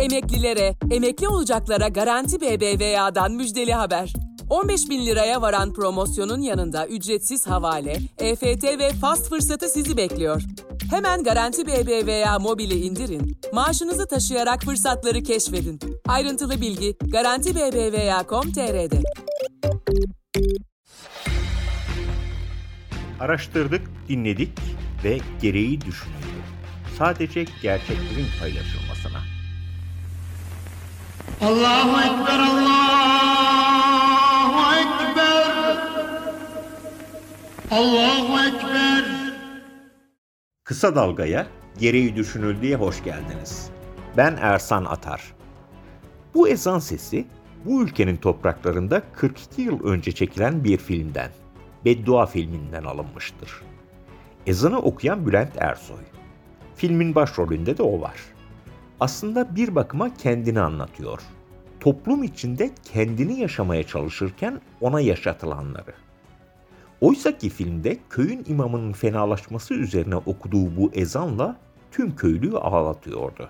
Emeklilere, emekli olacaklara Garanti BBVA'dan müjdeli haber. 15 bin liraya varan promosyonun yanında ücretsiz havale, EFT ve fast fırsatı sizi bekliyor. Hemen Garanti BBVA mobili indirin, maaşınızı taşıyarak fırsatları keşfedin. Ayrıntılı bilgi Garanti BBVA.com.tr'de. Araştırdık, dinledik ve gereği düşündük. Sadece gerçeklerin paylaşılmasına. Allahu Ekber, Allahu Ekber. Allahu Ekber. Kısa Dalga'ya gereği düşünüldüğe hoş geldiniz. Ben Ersan Atar. Bu ezan sesi bu ülkenin topraklarında 42 yıl önce çekilen bir filmden, Beddua filminden alınmıştır. Ezanı okuyan Bülent Ersoy. Filmin başrolünde de o var. Aslında bir bakıma kendini anlatıyor. Toplum içinde kendini yaşamaya çalışırken ona yaşatılanları. Oysa ki filmde köyün imamının fenalaşması üzerine okuduğu bu ezanla tüm köylüyü ağlatıyordu.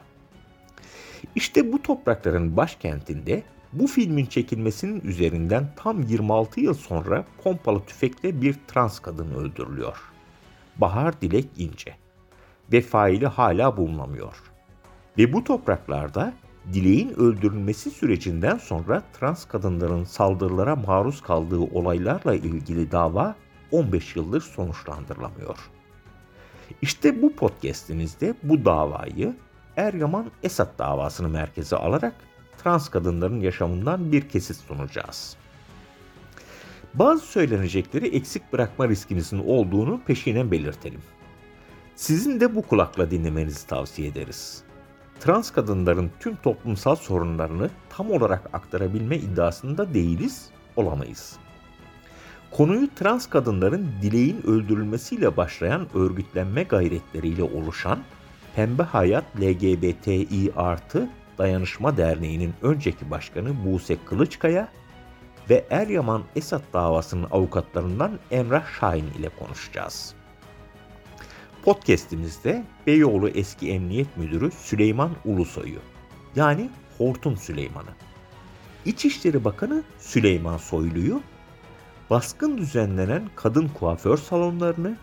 İşte bu toprakların başkentinde bu filmin çekilmesinin üzerinden tam 26 yıl sonra pompalı tüfekle bir trans kadın öldürülüyor. Bahar Dilek İnce. Ve faili hala bulunamıyor. Ve bu topraklarda Dilek'in öldürülmesi sürecinden sonra trans kadınların saldırılara maruz kaldığı olaylarla ilgili dava 15 yıldır sonuçlandırılamıyor. İşte bu podcast'imizde bu davayı Eryaman Esat davasını merkeze alarak trans kadınların yaşamından bir kesit sunacağız. Bazı söylenecekleri eksik bırakma riskimizin olduğunu peşinen belirtelim. Sizin de bu kulakla dinlemenizi tavsiye ederiz. Trans kadınların tüm toplumsal sorunlarını tam olarak aktarabilme iddiasında değiliz, olamayız. Konuyu trans kadınların dileğin öldürülmesiyle başlayan örgütlenme gayretleriyle oluşan Pembe Hayat LGBTİ artı Dayanışma Derneği'nin önceki başkanı Buse Kılıçkaya ve Eryaman Esat davasının avukatlarından Emrah Şahin ile konuşacağız. Podcast'imizde Beyoğlu eski emniyet müdürü Süleyman Ulusoy'u yani Hortum Süleyman'ı, İçişleri Bakanı Süleyman Soylu'yu, baskın düzenlenen kadın kuaför salonlarını,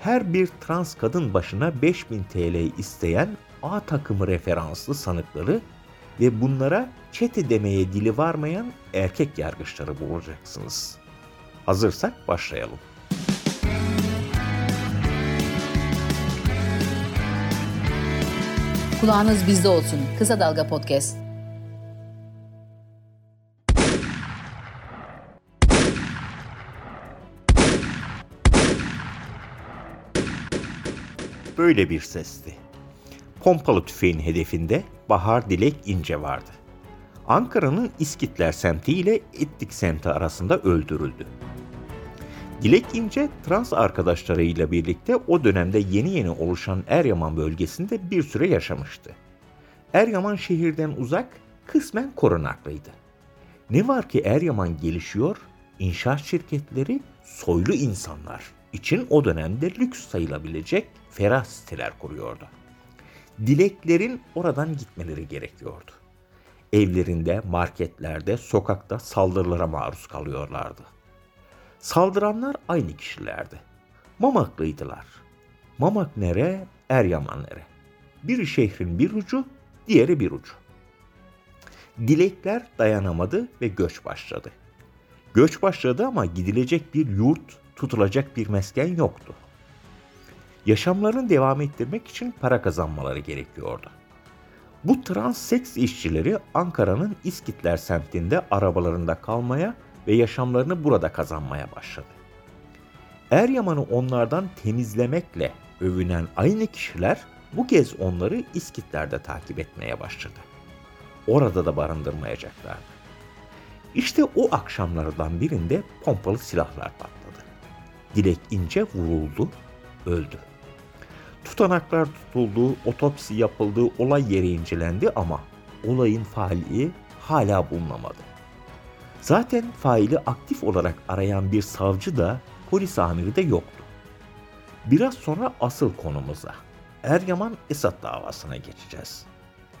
her bir trans kadın başına 5000 TL isteyen A takımı referanslı sanıkları ve bunlara çete demeye dili varmayan erkek yargıçları bulacaksınız. Hazırsak başlayalım. Kulağınız bizde olsun. Kısa Dalga Podcast. Böyle bir sesti. Pompalı tüfeğin hedefinde Bahar Dilek İnce vardı. Ankara'nın İskitler semti ile Ettik semti arasında öldürüldü. Dilek İnce trans arkadaşlarıyla birlikte o dönemde yeni yeni oluşan Eryaman bölgesinde bir süre yaşamıştı. Eryaman şehirden uzak, kısmen korunaklıydı. Ne var ki Eryaman gelişiyor, inşaat şirketleri soylu insanlar için o dönemde lüks sayılabilecek ferah siteler kuruyordu. Dileklerin oradan gitmeleri gerekiyordu. Evlerinde, marketlerde, sokakta saldırılara maruz kalıyorlardı. Saldıranlar aynı kişilerdi. Mamaklıydılar. Mamak nere, Eryaman nere. Biri şehrin bir ucu, diğeri bir ucu. Dilekler dayanamadı ve göç başladı. Göç başladı ama gidilecek bir yurt, tutulacak bir mesken yoktu. Yaşamlarını devam ettirmek için para kazanmaları gerekiyordu. Bu trans seks işçileri Ankara'nın İskitler semtinde arabalarında kalmaya ve yaşamlarını burada kazanmaya başladı. Eryaman'ı onlardan temizlemekle övünen aynı kişiler bu kez onları İskitler'de takip etmeye başladı. Orada da barındırmayacaklardı. İşte o akşamlardan birinde pompalı silahlar patladı. Dilek ince vuruldu, öldü. Tutanaklar tutuldu, otopsi yapıldı, olay yeri incelendi ama olayın faili hala bulunamadı. Zaten faili aktif olarak arayan bir savcı da polis amiri de yoktu. Biraz sonra asıl konumuza Eryaman Esat davasına geçeceğiz.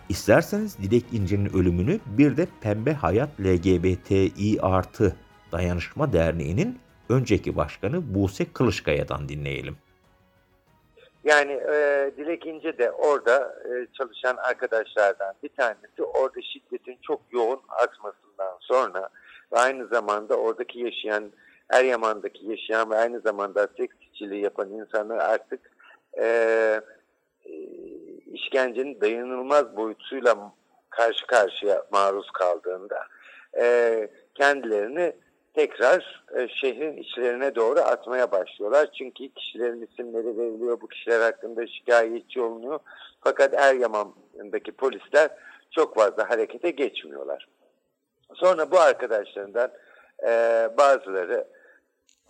İsterseniz Dilek İnce'nin ölümünü bir de Pembe Hayat LGBTİ artı Dayanışma Derneği'nin önceki başkanı Buse Kılıçkaya'dan dinleyelim. Yani e, Dilek İnce de orada e, çalışan arkadaşlardan bir tanesi orada şiddetin çok yoğun artmasından sonra ve aynı zamanda oradaki yaşayan Eryaman'daki yaşayan ve aynı zamanda seks işçiliği yapan insanlar artık e, e, işkencenin dayanılmaz boyutuyla karşı karşıya maruz kaldığında e, kendilerini tekrar e, şehrin içlerine doğru atmaya başlıyorlar. Çünkü kişilerin isimleri veriliyor, bu kişiler hakkında şikayetçi olunuyor. Fakat Eryaman'daki polisler çok fazla harekete geçmiyorlar. Sonra bu arkadaşlarından e, bazıları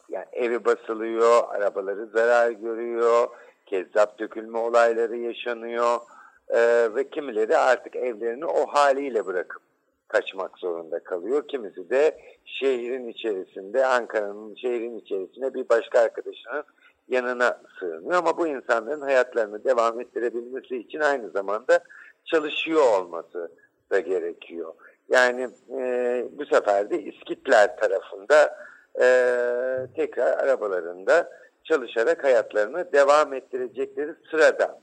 yani evi basılıyor, arabaları zarar görüyor, kezzap dökülme olayları yaşanıyor e, ve kimileri artık evlerini o haliyle bırakıp kaçmak zorunda kalıyor. Kimisi de şehrin içerisinde, Ankara'nın şehrin içerisinde bir başka arkadaşının yanına sığınıyor. Ama bu insanların hayatlarını devam ettirebilmesi için aynı zamanda çalışıyor olması da gerekiyor. Yani e, bu sefer de İskitler tarafında e, tekrar arabalarında çalışarak hayatlarını devam ettirecekleri sırada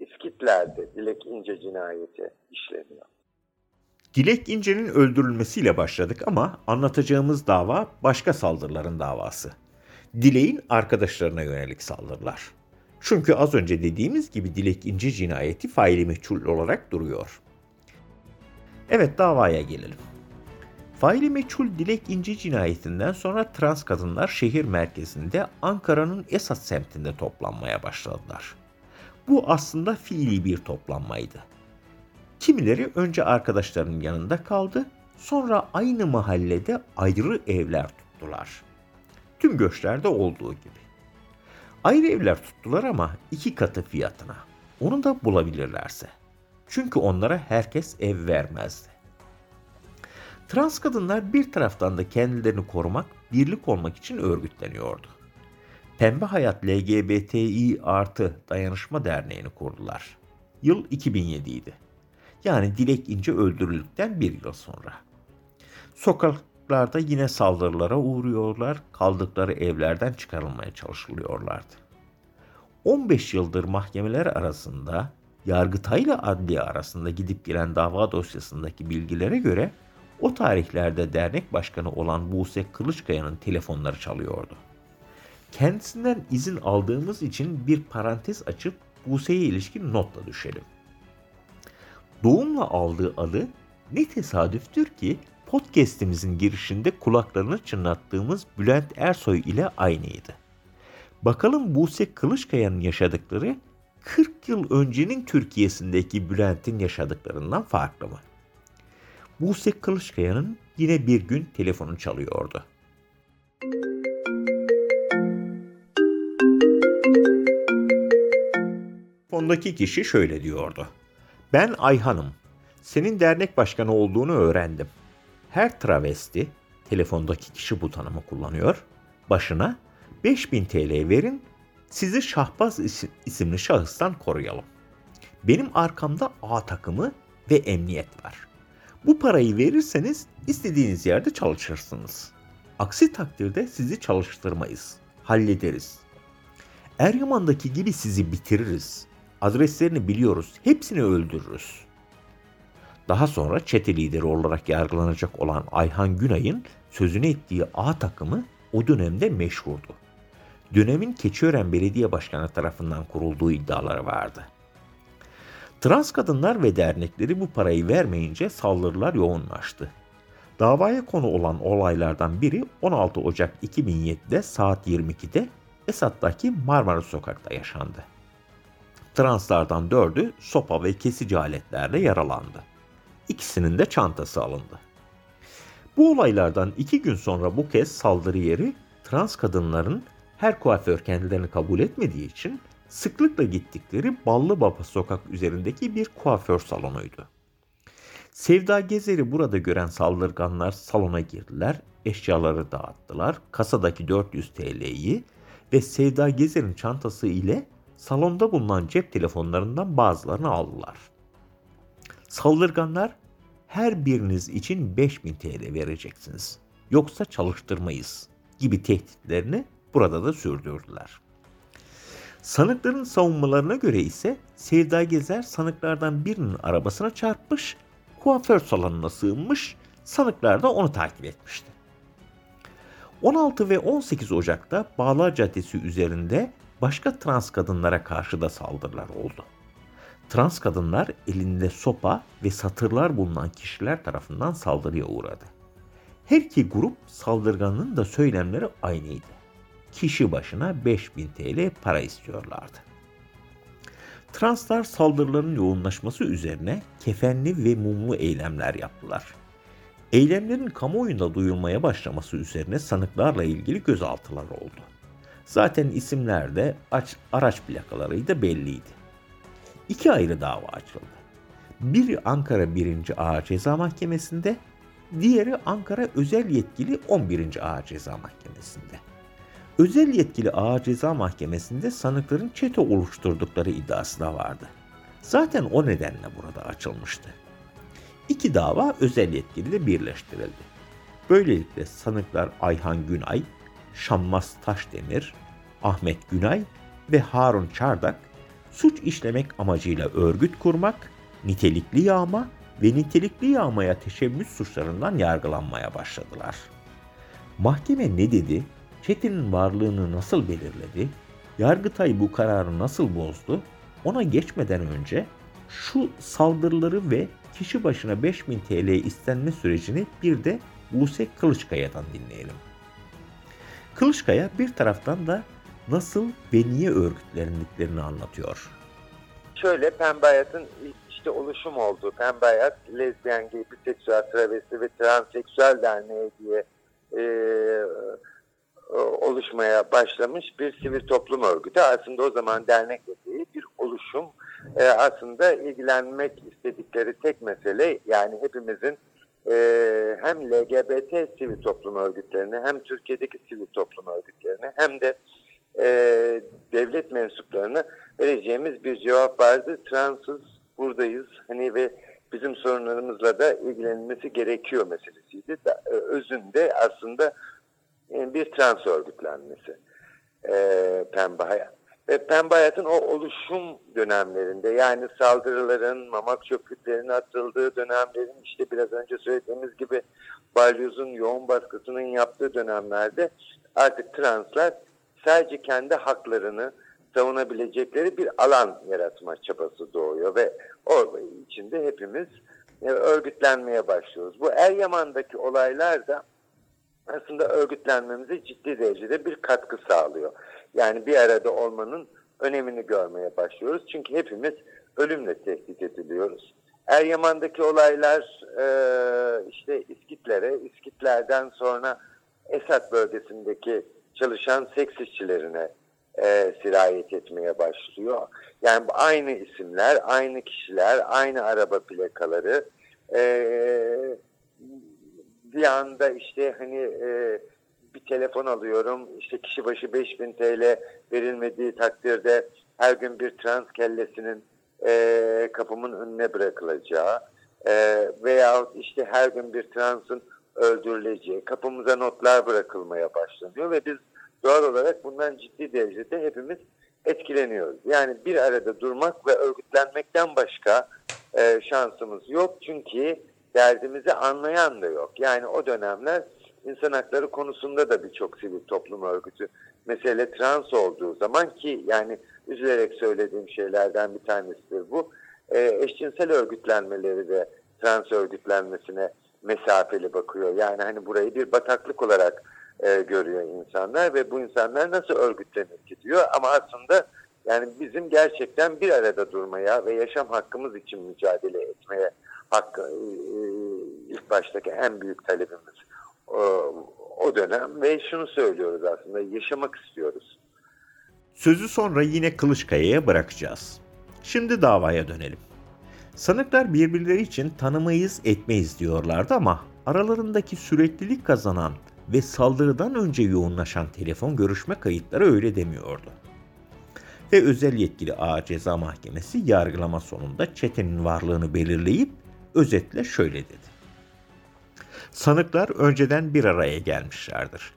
İskitler'de Dilek İnce cinayeti işleniyor. Dilek İnce'nin öldürülmesiyle başladık ama anlatacağımız dava başka saldırıların davası. Dilek'in arkadaşlarına yönelik saldırılar. Çünkü az önce dediğimiz gibi Dilek İnce cinayeti faili meçhul olarak duruyor. Evet davaya gelelim. Faili meçhul Dilek İnce cinayetinden sonra trans kadınlar şehir merkezinde Ankara'nın Esat semtinde toplanmaya başladılar. Bu aslında fiili bir toplanmaydı. Kimileri önce arkadaşlarının yanında kaldı, sonra aynı mahallede ayrı evler tuttular. Tüm göçlerde olduğu gibi. Ayrı evler tuttular ama iki katı fiyatına. Onu da bulabilirlerse. Çünkü onlara herkes ev vermezdi. Trans kadınlar bir taraftan da kendilerini korumak, birlik olmak için örgütleniyordu. Pembe Hayat LGBTİ artı Dayanışma Derneği'ni kurdular. Yıl 2007 idi. Yani Dilek İnce öldürüldükten bir yıl sonra. Sokaklarda yine saldırılara uğruyorlar, kaldıkları evlerden çıkarılmaya çalışılıyorlardı. 15 yıldır mahkemeler arasında Yargıtay ile adliye arasında gidip gelen dava dosyasındaki bilgilere göre o tarihlerde dernek başkanı olan Buse Kılıçkaya'nın telefonları çalıyordu. Kendisinden izin aldığımız için bir parantez açıp Buse'ye ilişkin notla düşelim. Doğumla aldığı adı ne tesadüftür ki podcast'imizin girişinde kulaklarını çınlattığımız Bülent Ersoy ile aynıydı. Bakalım Buse Kılıçkaya'nın yaşadıkları 40 yıl öncenin Türkiye'sindeki Bülent'in yaşadıklarından farklı mı? Buse Kılıçkaya'nın yine bir gün telefonu çalıyordu. Fondaki kişi şöyle diyordu. Ben Ayhan'ım. Senin dernek başkanı olduğunu öğrendim. Her travesti, telefondaki kişi bu tanımı kullanıyor, başına 5000 TL verin, sizi Şahbaz isimli şahıstan koruyalım. Benim arkamda A takımı ve emniyet var. Bu parayı verirseniz istediğiniz yerde çalışırsınız. Aksi takdirde sizi çalıştırmayız. Hallederiz. Eryaman'daki gibi sizi bitiririz. Adreslerini biliyoruz. Hepsini öldürürüz. Daha sonra çete lideri olarak yargılanacak olan Ayhan Günay'ın sözünü ettiği A takımı o dönemde meşhurdu. Dönemin Keçiören Belediye Başkanı tarafından kurulduğu iddiaları vardı. Trans kadınlar ve dernekleri bu parayı vermeyince saldırılar yoğunlaştı. Davaya konu olan olaylardan biri 16 Ocak 2007'de saat 22'de Esat'taki Marmara Sokak'ta yaşandı. Translardan dördü sopa ve kesici aletlerle yaralandı. İkisinin de çantası alındı. Bu olaylardan iki gün sonra bu kez saldırı yeri trans kadınların her kuaför kendilerini kabul etmediği için sıklıkla gittikleri Ballı Baba sokak üzerindeki bir kuaför salonuydu. Sevda Gezer'i burada gören saldırganlar salona girdiler, eşyaları dağıttılar, kasadaki 400 TL'yi ve Sevda Gezer'in çantası ile salonda bulunan cep telefonlarından bazılarını aldılar. Saldırganlar her biriniz için 5000 TL vereceksiniz. Yoksa çalıştırmayız gibi tehditlerini burada da sürdürdüler. Sanıkların savunmalarına göre ise Sevda Gezer sanıklardan birinin arabasına çarpmış, kuaför salonuna sığınmış, sanıklar da onu takip etmişti. 16 ve 18 Ocak'ta Bağlar Caddesi üzerinde başka trans kadınlara karşı da saldırılar oldu. Trans kadınlar elinde sopa ve satırlar bulunan kişiler tarafından saldırıya uğradı. Her iki grup saldırganın da söylemleri aynıydı. Kişi başına 5000 TL para istiyorlardı. Translar saldırıların yoğunlaşması üzerine kefenli ve mumlu eylemler yaptılar. Eylemlerin kamuoyunda duyulmaya başlaması üzerine sanıklarla ilgili gözaltılar oldu. Zaten isimler de araç plakaları da belliydi. İki ayrı dava açıldı. Biri Ankara 1. Ağır Ceza Mahkemesi'nde, diğeri Ankara Özel Yetkili 11. Ağır Ceza Mahkemesi'nde. Özel yetkili Ağır Ceza Mahkemesi'nde sanıkların çete oluşturdukları iddiası da vardı. Zaten o nedenle burada açılmıştı. İki dava özel yetkiliyle birleştirildi. Böylelikle sanıklar Ayhan Günay, Şammaz Taşdemir, Ahmet Günay ve Harun Çardak suç işlemek amacıyla örgüt kurmak, nitelikli yağma ve nitelikli yağmaya teşebbüs suçlarından yargılanmaya başladılar. Mahkeme ne dedi? Çetin'in varlığını nasıl belirledi? Yargıtay bu kararı nasıl bozdu? Ona geçmeden önce şu saldırıları ve kişi başına 5000 TL istenme sürecini bir de Buse Kılıçkaya'dan dinleyelim. Kılıçkaya bir taraftan da nasıl ve niye örgütlendiklerini anlatıyor. Şöyle Pembe Hayat'ın işte oluşum olduğu Pembe Hayat, lezbiyen, gay, biseksüel, travesti ve transseksüel derneği diye e, oluşmaya başlamış bir sivil toplum örgütü. Aslında o zaman dernek değil bir oluşum. E, aslında ilgilenmek istedikleri tek mesele yani hepimizin e, hem LGBT sivil toplum örgütlerini hem Türkiye'deki sivil toplum örgütlerini hem de e, devlet mensuplarına vereceğimiz bir cevap vardı. Transız buradayız hani ve bizim sorunlarımızla da ilgilenilmesi gerekiyor meselesiydi. E, özünde aslında e, bir trans örgütlenmesi e, Pembe Hayat. Ve Pembe Hayat'ın o oluşum dönemlerinde yani saldırıların, mamak çöplüklerinin atıldığı dönemlerin işte biraz önce söylediğimiz gibi balyozun yoğun baskısının yaptığı dönemlerde artık translar sadece kendi haklarını savunabilecekleri bir alan yaratma çabası doğuyor ve o içinde hepimiz e, örgütlenmeye başlıyoruz. Bu Eryaman'daki olaylar da aslında örgütlenmemize ciddi derecede bir katkı sağlıyor. Yani bir arada olmanın önemini görmeye başlıyoruz. Çünkü hepimiz ölümle tehdit ediliyoruz. Eryaman'daki olaylar e, işte İskitlere, İskitlerden sonra Esat bölgesindeki çalışan seks işçilerine e, sirayet etmeye başlıyor. Yani aynı isimler, aynı kişiler, aynı araba plakaları e, bir anda işte hani e, bir telefon alıyorum işte kişi başı 5000 TL verilmediği takdirde her gün bir trans kellesinin e, kapımın önüne bırakılacağı e, veya işte her gün bir transın öldürüleceği, kapımıza notlar bırakılmaya başlanıyor ve biz doğal olarak bundan ciddi derecede hepimiz etkileniyoruz. Yani bir arada durmak ve örgütlenmekten başka e, şansımız yok. Çünkü derdimizi anlayan da yok. Yani o dönemler insan hakları konusunda da birçok sivil toplum örgütü mesele trans olduğu zaman ki yani üzülerek söylediğim şeylerden bir tanesidir bu. E, eşcinsel örgütlenmeleri de trans örgütlenmesine mesafeli bakıyor. Yani hani burayı bir bataklık olarak e, görüyor insanlar ve bu insanlar nasıl örgütlenir ki diyor. Ama aslında yani bizim gerçekten bir arada durmaya ve yaşam hakkımız için mücadele etmeye hakkı e, ilk baştaki en büyük talebimiz o, o dönem ve şunu söylüyoruz aslında yaşamak istiyoruz. Sözü sonra yine Kılıçkaya'ya bırakacağız. Şimdi davaya dönelim. Sanıklar birbirleri için tanımayız etmeyiz diyorlardı ama aralarındaki süreklilik kazanan ve saldırıdan önce yoğunlaşan telefon görüşme kayıtları öyle demiyordu. Ve özel yetkili Ağır Ceza Mahkemesi yargılama sonunda çetenin varlığını belirleyip Özetle şöyle dedi. Sanıklar önceden bir araya gelmişlerdir.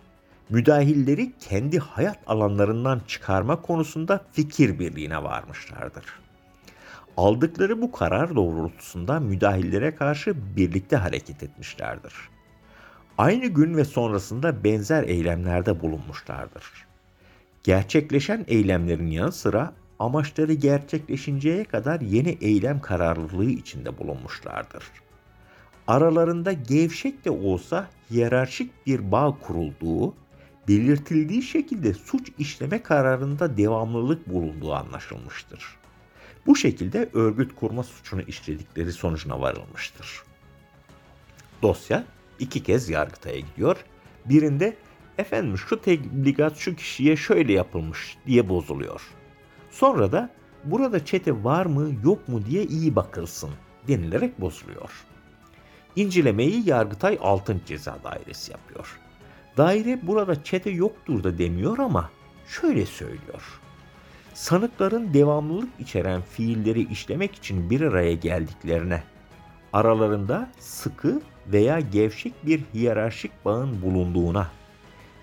Müdahilleri kendi hayat alanlarından çıkarma konusunda fikir birliğine varmışlardır. Aldıkları bu karar doğrultusunda müdahillere karşı birlikte hareket etmişlerdir. Aynı gün ve sonrasında benzer eylemlerde bulunmuşlardır. Gerçekleşen eylemlerin yanı sıra amaçları gerçekleşinceye kadar yeni eylem kararlılığı içinde bulunmuşlardır. Aralarında gevşek de olsa hiyerarşik bir bağ kurulduğu, belirtildiği şekilde suç işleme kararında devamlılık bulunduğu anlaşılmıştır. Bu şekilde örgüt kurma suçunu işledikleri sonucuna varılmıştır. Dosya iki kez Yargıtay'a gidiyor. Birinde efendim şu tebligat şu kişiye şöyle yapılmış diye bozuluyor. Sonra da burada çete var mı yok mu diye iyi bakılsın denilerek bozuluyor. İncelemeyi Yargıtay 6. Ceza Dairesi yapıyor. Daire burada çete yoktur da demiyor ama şöyle söylüyor. Sanıkların devamlılık içeren fiilleri işlemek için bir araya geldiklerine, aralarında sıkı veya gevşek bir hiyerarşik bağın bulunduğuna,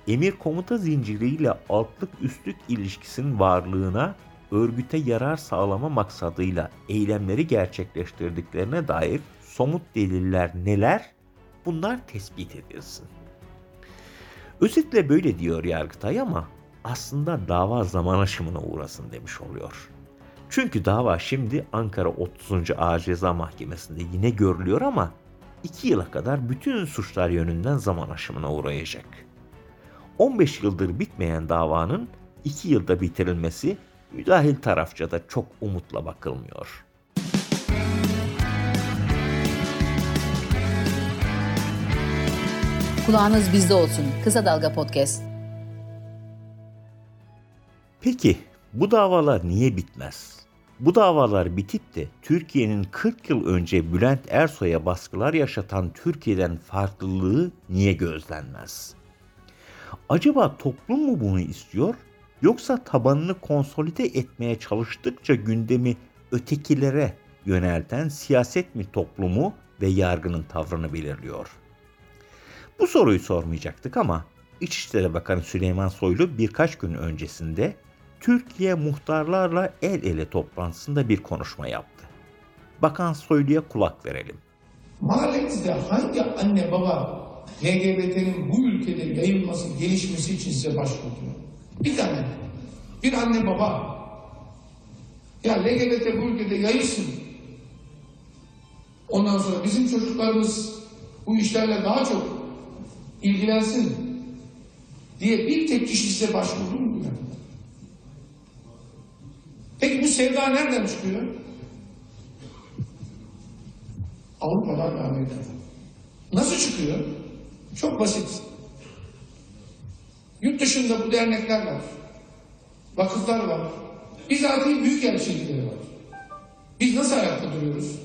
emir komuta zinciriyle altlık üstlük ilişkisinin varlığına örgüte yarar sağlama maksadıyla eylemleri gerçekleştirdiklerine dair somut deliller neler? Bunlar tespit edilsin. Özetle böyle diyor Yargıtay ama aslında dava zaman aşımına uğrasın demiş oluyor. Çünkü dava şimdi Ankara 30. Ağır Ceza Mahkemesi'nde yine görülüyor ama 2 yıla kadar bütün suçlar yönünden zaman aşımına uğrayacak. 15 yıldır bitmeyen davanın 2 yılda bitirilmesi müdahil tarafça da çok umutla bakılmıyor. Kulağınız bizde olsun. Kısa Dalga Podcast. Peki bu davalar niye bitmez? Bu davalar bitip de Türkiye'nin 40 yıl önce Bülent Ersoy'a baskılar yaşatan Türkiye'den farklılığı niye gözlenmez? Acaba toplum mu bunu istiyor yoksa tabanını konsolide etmeye çalıştıkça gündemi ötekilere yönelten siyaset mi toplumu ve yargının tavrını belirliyor? Bu soruyu sormayacaktık ama İçişleri Bakanı Süleyman Soylu birkaç gün öncesinde Türkiye muhtarlarla el ele toplantısında bir konuşma yaptı. Bakan Soylu'ya kulak verelim. Mahallenizde hangi anne baba LGBT'nin bu ülkede yayılması, gelişmesi için size başvuruyor? Bir tane. Bir anne baba. Ya LGBT bu ülkede yayılsın. Ondan sonra bizim çocuklarımız bu işlerle daha çok ilgilensin diye bir tek kişi size başvurdu mu? Peki bu sevda nereden çıkıyor? Avrupa'dan ve Amerika'dan. Nasıl çıkıyor? Çok basit. Yurt dışında bu dernekler var. Vakıflar var. Bizatihi büyük elçilikleri var. Biz nasıl ayakta duruyoruz?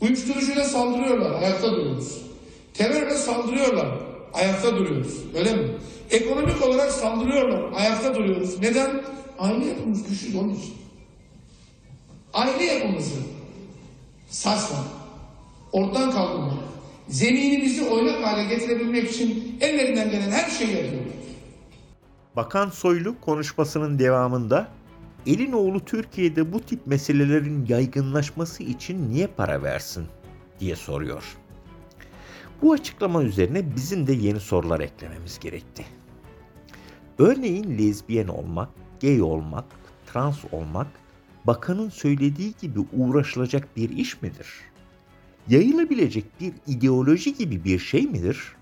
Uyuşturucuyla saldırıyorlar, ayakta duruyoruz. Terörle saldırıyorlar, ayakta duruyoruz. Öyle mi? Ekonomik olarak saldırıyorlar, ayakta duruyoruz. Neden? Aile yapımız güçlü onun için. Aile yapımızı sarsmak, ortadan kaldırmak, zeminimizi oynak hale getirebilmek için ellerinden gelen her şeyi yapıyorlar. Bakan Soylu konuşmasının devamında Elinoğlu Türkiye'de bu tip meselelerin yaygınlaşması için niye para versin diye soruyor. Bu açıklama üzerine bizim de yeni sorular eklememiz gerekti. Örneğin lezbiyen olmak, gay olmak, trans olmak bakanın söylediği gibi uğraşılacak bir iş midir? Yayılabilecek bir ideoloji gibi bir şey midir?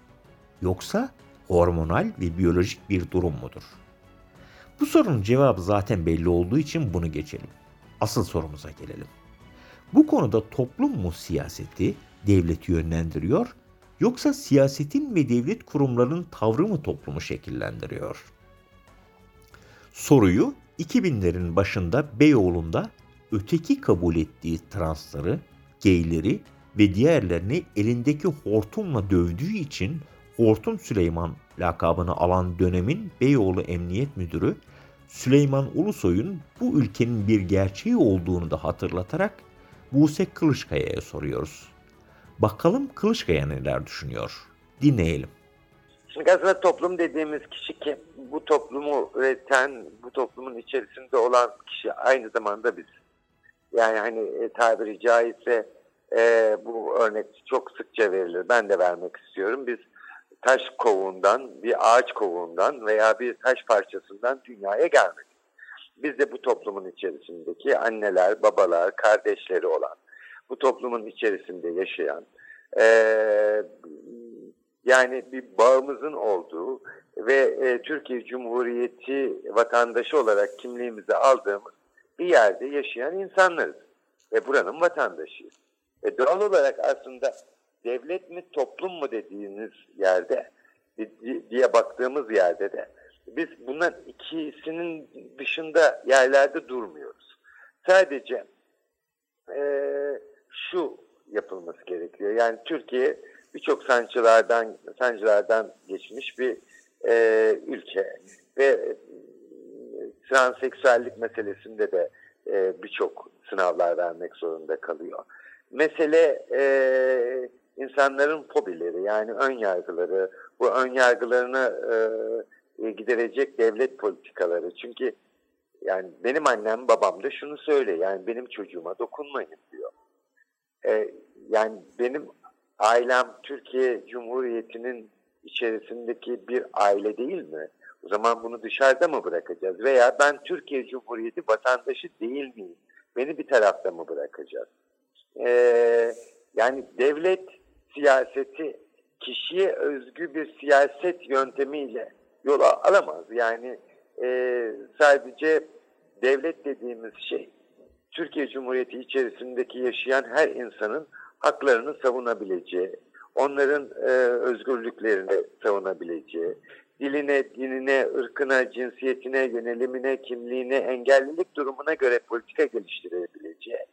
Yoksa hormonal ve biyolojik bir durum mudur? Bu sorunun cevabı zaten belli olduğu için bunu geçelim. Asıl sorumuza gelelim. Bu konuda toplum mu siyaseti, devleti yönlendiriyor yoksa siyasetin ve devlet kurumlarının tavrı mı toplumu şekillendiriyor? Soruyu 2000'lerin başında Beyoğlu'nda öteki kabul ettiği transları, geyleri ve diğerlerini elindeki hortumla dövdüğü için Hortum Süleyman lakabını alan dönemin Beyoğlu Emniyet Müdürü Süleyman Ulusoy'un bu ülkenin bir gerçeği olduğunu da hatırlatarak Buse Kılıçkaya'ya soruyoruz. Bakalım Kılıçkaya neler düşünüyor? Dinleyelim. Şimdi aslında toplum dediğimiz kişi kim? Bu toplumu üreten, bu toplumun içerisinde olan kişi aynı zamanda biz. Yani hani e, tabiri caizse e, bu örnek çok sıkça verilir. Ben de vermek istiyorum. Biz taş kovuğundan, bir ağaç kovuğundan veya bir taş parçasından dünyaya gelmedik. Biz de bu toplumun içerisindeki anneler, babalar, kardeşleri olan, bu toplumun içerisinde yaşayan, e, yani bir bağımızın olduğu ve e, Türkiye Cumhuriyeti vatandaşı olarak kimliğimizi aldığımız bir yerde yaşayan insanlarız. Ve buranın vatandaşıyız. E doğal olarak aslında devlet mi toplum mu dediğiniz yerde diye baktığımız yerde de biz bunların ikisinin dışında yerlerde durmuyoruz. Sadece e, şu yapılması gerekiyor. Yani Türkiye birçok sancılardan sancılardan geçmiş bir e, ülke ve e, transseksüellik meselesinde de e, birçok sınavlar vermek zorunda kalıyor. Mesele e, insanların fobileri yani ön yargıları, bu ön yargılarını e, giderecek devlet politikaları. Çünkü yani benim annem babam da şunu söyle yani benim çocuğuma dokunmayın diyor. E, yani benim ailem Türkiye Cumhuriyeti'nin içerisindeki bir aile değil mi? O zaman bunu dışarıda mı bırakacağız? Veya ben Türkiye Cumhuriyeti vatandaşı değil miyim? Beni bir tarafta mı bırakacağız? Ee, yani devlet siyaseti kişiye özgü bir siyaset yöntemiyle yola alamaz. Yani e, sadece devlet dediğimiz şey Türkiye Cumhuriyeti içerisindeki yaşayan her insanın haklarını savunabileceği, onların e, özgürlüklerini savunabileceği, diline, dinine, ırkına, cinsiyetine, yönelimine, kimliğine, engellilik durumuna göre politika geliştirebileceği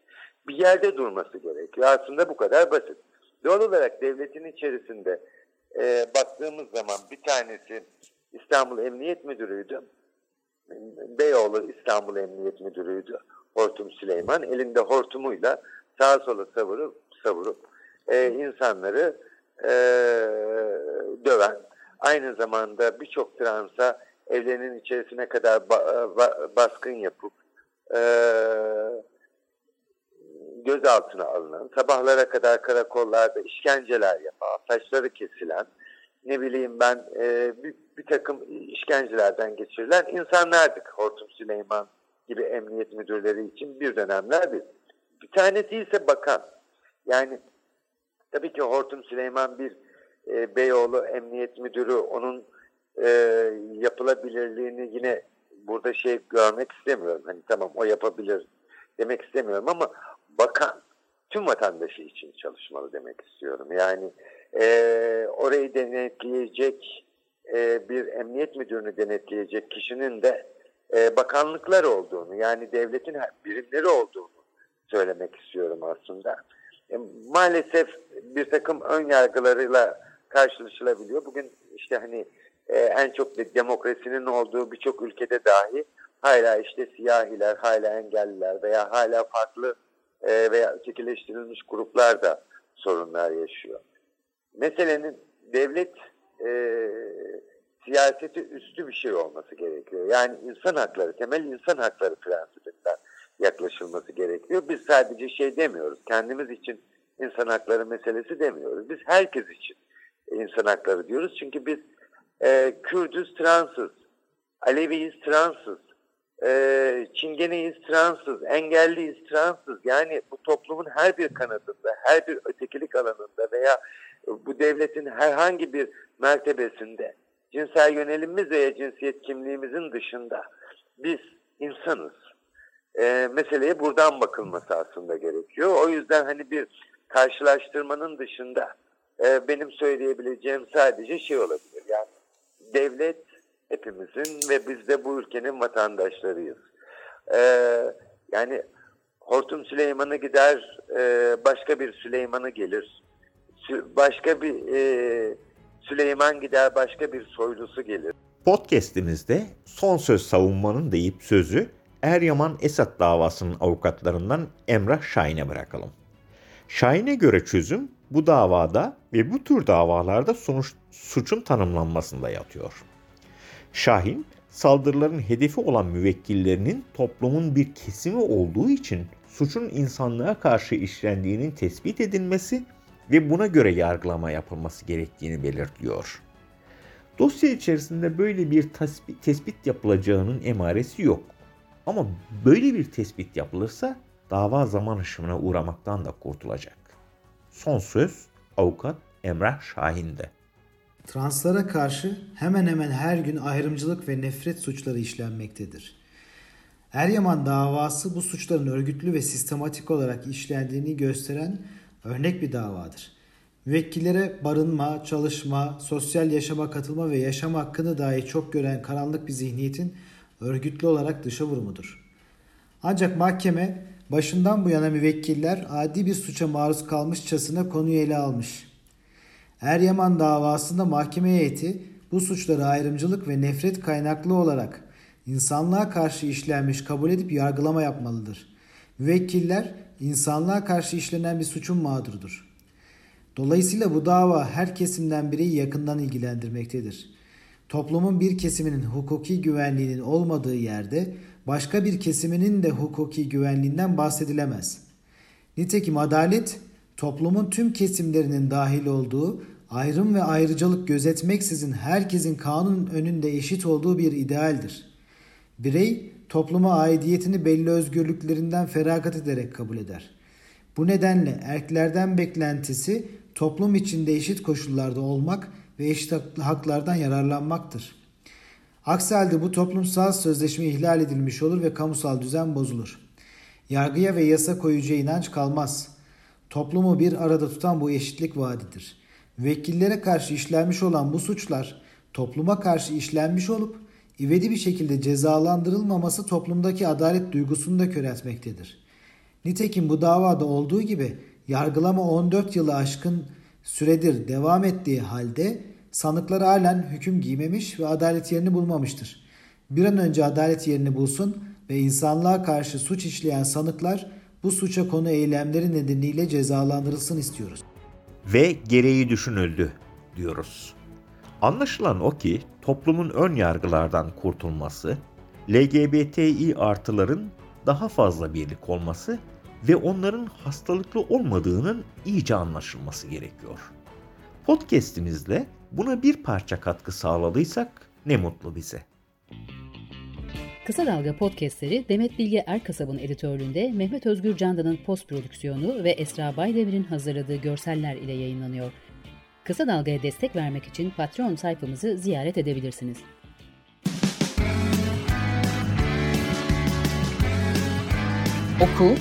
bir yerde durması gerekiyor. Aslında bu kadar basit. Doğal olarak devletin içerisinde e, baktığımız zaman bir tanesi İstanbul Emniyet Müdürü'ydü. Beyoğlu İstanbul Emniyet Müdürü'ydü. Hortum Süleyman elinde hortumuyla sağa sola savurup savurup e, insanları e, döven, aynı zamanda birçok transa evlerinin içerisine kadar ba, ba, baskın yapıp e, gözaltına alınan, sabahlara kadar karakollarda işkenceler yapan, saçları kesilen, ne bileyim ben e, bir, bir takım işkencelerden geçirilen insanlardık. Hortum Süleyman gibi emniyet müdürleri için bir dönemler bir. Bir tanesi ise bakan. Yani tabii ki Hortum Süleyman bir e, Beyoğlu Emniyet Müdürü onun e, yapılabilirliğini yine burada şey görmek istemiyorum. Hani tamam o yapabilir demek istemiyorum ama bakan tüm vatandaşı için çalışmalı demek istiyorum. Yani e, orayı denetleyecek e, bir emniyet müdürünü denetleyecek kişinin de e, bakanlıklar olduğunu yani devletin birimleri olduğunu söylemek istiyorum aslında. E, maalesef bir takım ön yargılarıyla karşılaşılabiliyor. Bugün işte hani e, en çok demokrasinin olduğu birçok ülkede dahi hala işte siyahiler, hala engelliler veya hala farklı e, veya ötekileştirilmiş gruplar da sorunlar yaşıyor. Meselenin devlet e, siyaseti üstü bir şey olması gerekiyor. Yani insan hakları, temel insan hakları prensibinden yaklaşılması gerekiyor. Biz sadece şey demiyoruz, kendimiz için insan hakları meselesi demiyoruz. Biz herkes için insan hakları diyoruz. Çünkü biz e, Kürdüz, transız, Aleviyiz, transız, e, Çingeneyiz, transız, engelliyiz, transız. Yani bu toplumun her bir kanadında, her bir ötekilik alanında veya bu devletin herhangi bir mertebesinde cinsel yönelimimiz veya cinsiyet kimliğimizin dışında biz insanız. E, meseleye buradan bakılması aslında gerekiyor. O yüzden hani bir karşılaştırmanın dışında e, benim söyleyebileceğim sadece şey olabilir. Yani devlet hepimizin ve biz de bu ülkenin vatandaşlarıyız. E, yani Hortum Süleyman'ı gider, e, başka bir Süleyman'ı gelir. Başka bir e, Süleyman gider, başka bir soylusu gelir. Podcast'imizde son söz savunmanın deyip sözü Eryaman Esat davasının avukatlarından Emrah Şahin'e bırakalım. Şahin'e göre çözüm bu davada ve bu tür davalarda sonuç, suçun tanımlanmasında yatıyor. Şahin, saldırıların hedefi olan müvekkillerinin toplumun bir kesimi olduğu için suçun insanlığa karşı işlendiğinin tespit edilmesi ve buna göre yargılama yapılması gerektiğini belirtiyor. Dosya içerisinde böyle bir tespit, tespit yapılacağının emaresi yok. Ama böyle bir tespit yapılırsa dava zaman aşımına uğramaktan da kurtulacak. Son söz avukat Emrah Şahin'de. Translara karşı hemen hemen her gün ayrımcılık ve nefret suçları işlenmektedir. Eryaman davası bu suçların örgütlü ve sistematik olarak işlendiğini gösteren örnek bir davadır. Müvekkillere barınma, çalışma, sosyal yaşama katılma ve yaşam hakkını dahi çok gören karanlık bir zihniyetin örgütlü olarak dışa vurumudur. Ancak mahkeme başından bu yana müvekkiller adi bir suça maruz kalmışçasına konuyu ele almış. Eryaman davasında mahkeme heyeti bu suçları ayrımcılık ve nefret kaynaklı olarak insanlığa karşı işlenmiş kabul edip yargılama yapmalıdır. Müvekkiller insanlığa karşı işlenen bir suçun mağdurudur. Dolayısıyla bu dava her kesimden biri yakından ilgilendirmektedir. Toplumun bir kesiminin hukuki güvenliğinin olmadığı yerde başka bir kesiminin de hukuki güvenliğinden bahsedilemez. Nitekim adalet toplumun tüm kesimlerinin dahil olduğu ayrım ve ayrıcalık gözetmeksizin herkesin kanun önünde eşit olduğu bir idealdir. Birey topluma aidiyetini belli özgürlüklerinden feragat ederek kabul eder. Bu nedenle erklerden beklentisi toplum içinde eşit koşullarda olmak ve eşit haklardan yararlanmaktır. Aksi halde bu toplumsal sözleşme ihlal edilmiş olur ve kamusal düzen bozulur. Yargıya ve yasa koyucuya inanç kalmaz. Toplumu bir arada tutan bu eşitlik vaadidir. Vekillere karşı işlenmiş olan bu suçlar topluma karşı işlenmiş olup ivedi bir şekilde cezalandırılmaması toplumdaki adalet duygusunu da köreltmektedir. Nitekim bu davada olduğu gibi yargılama 14 yılı aşkın süredir devam ettiği halde sanıklar halen hüküm giymemiş ve adalet yerini bulmamıştır. Bir an önce adalet yerini bulsun ve insanlığa karşı suç işleyen sanıklar bu suça konu eylemleri nedeniyle cezalandırılsın istiyoruz. Ve gereği düşünüldü diyoruz. Anlaşılan o ki toplumun ön yargılardan kurtulması, LGBTİ artıların daha fazla birlik olması ve onların hastalıklı olmadığının iyice anlaşılması gerekiyor. Podcast'imizle buna bir parça katkı sağladıysak ne mutlu bize. Kısa Dalga podcastleri Demet Bilge Erkasab'ın editörlüğünde Mehmet Özgür Candan'ın post prodüksiyonu ve Esra Baydemir'in hazırladığı görseller ile yayınlanıyor. Kısa Dalga'ya destek vermek için Patreon sayfamızı ziyaret edebilirsiniz. Oku,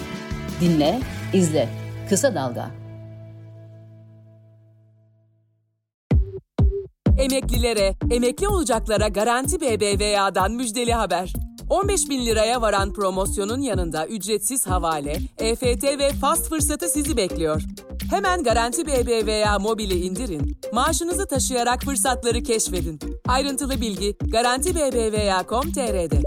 dinle, izle. Kısa Dalga. Emeklilere, emekli olacaklara Garanti BBVA'dan müjdeli haber. 15 bin liraya varan promosyonun yanında ücretsiz havale, EFT ve fast fırsatı sizi bekliyor. Hemen Garanti BBVA mobili indirin, maaşınızı taşıyarak fırsatları keşfedin. Ayrıntılı bilgi Garanti BBVA.com.tr'de.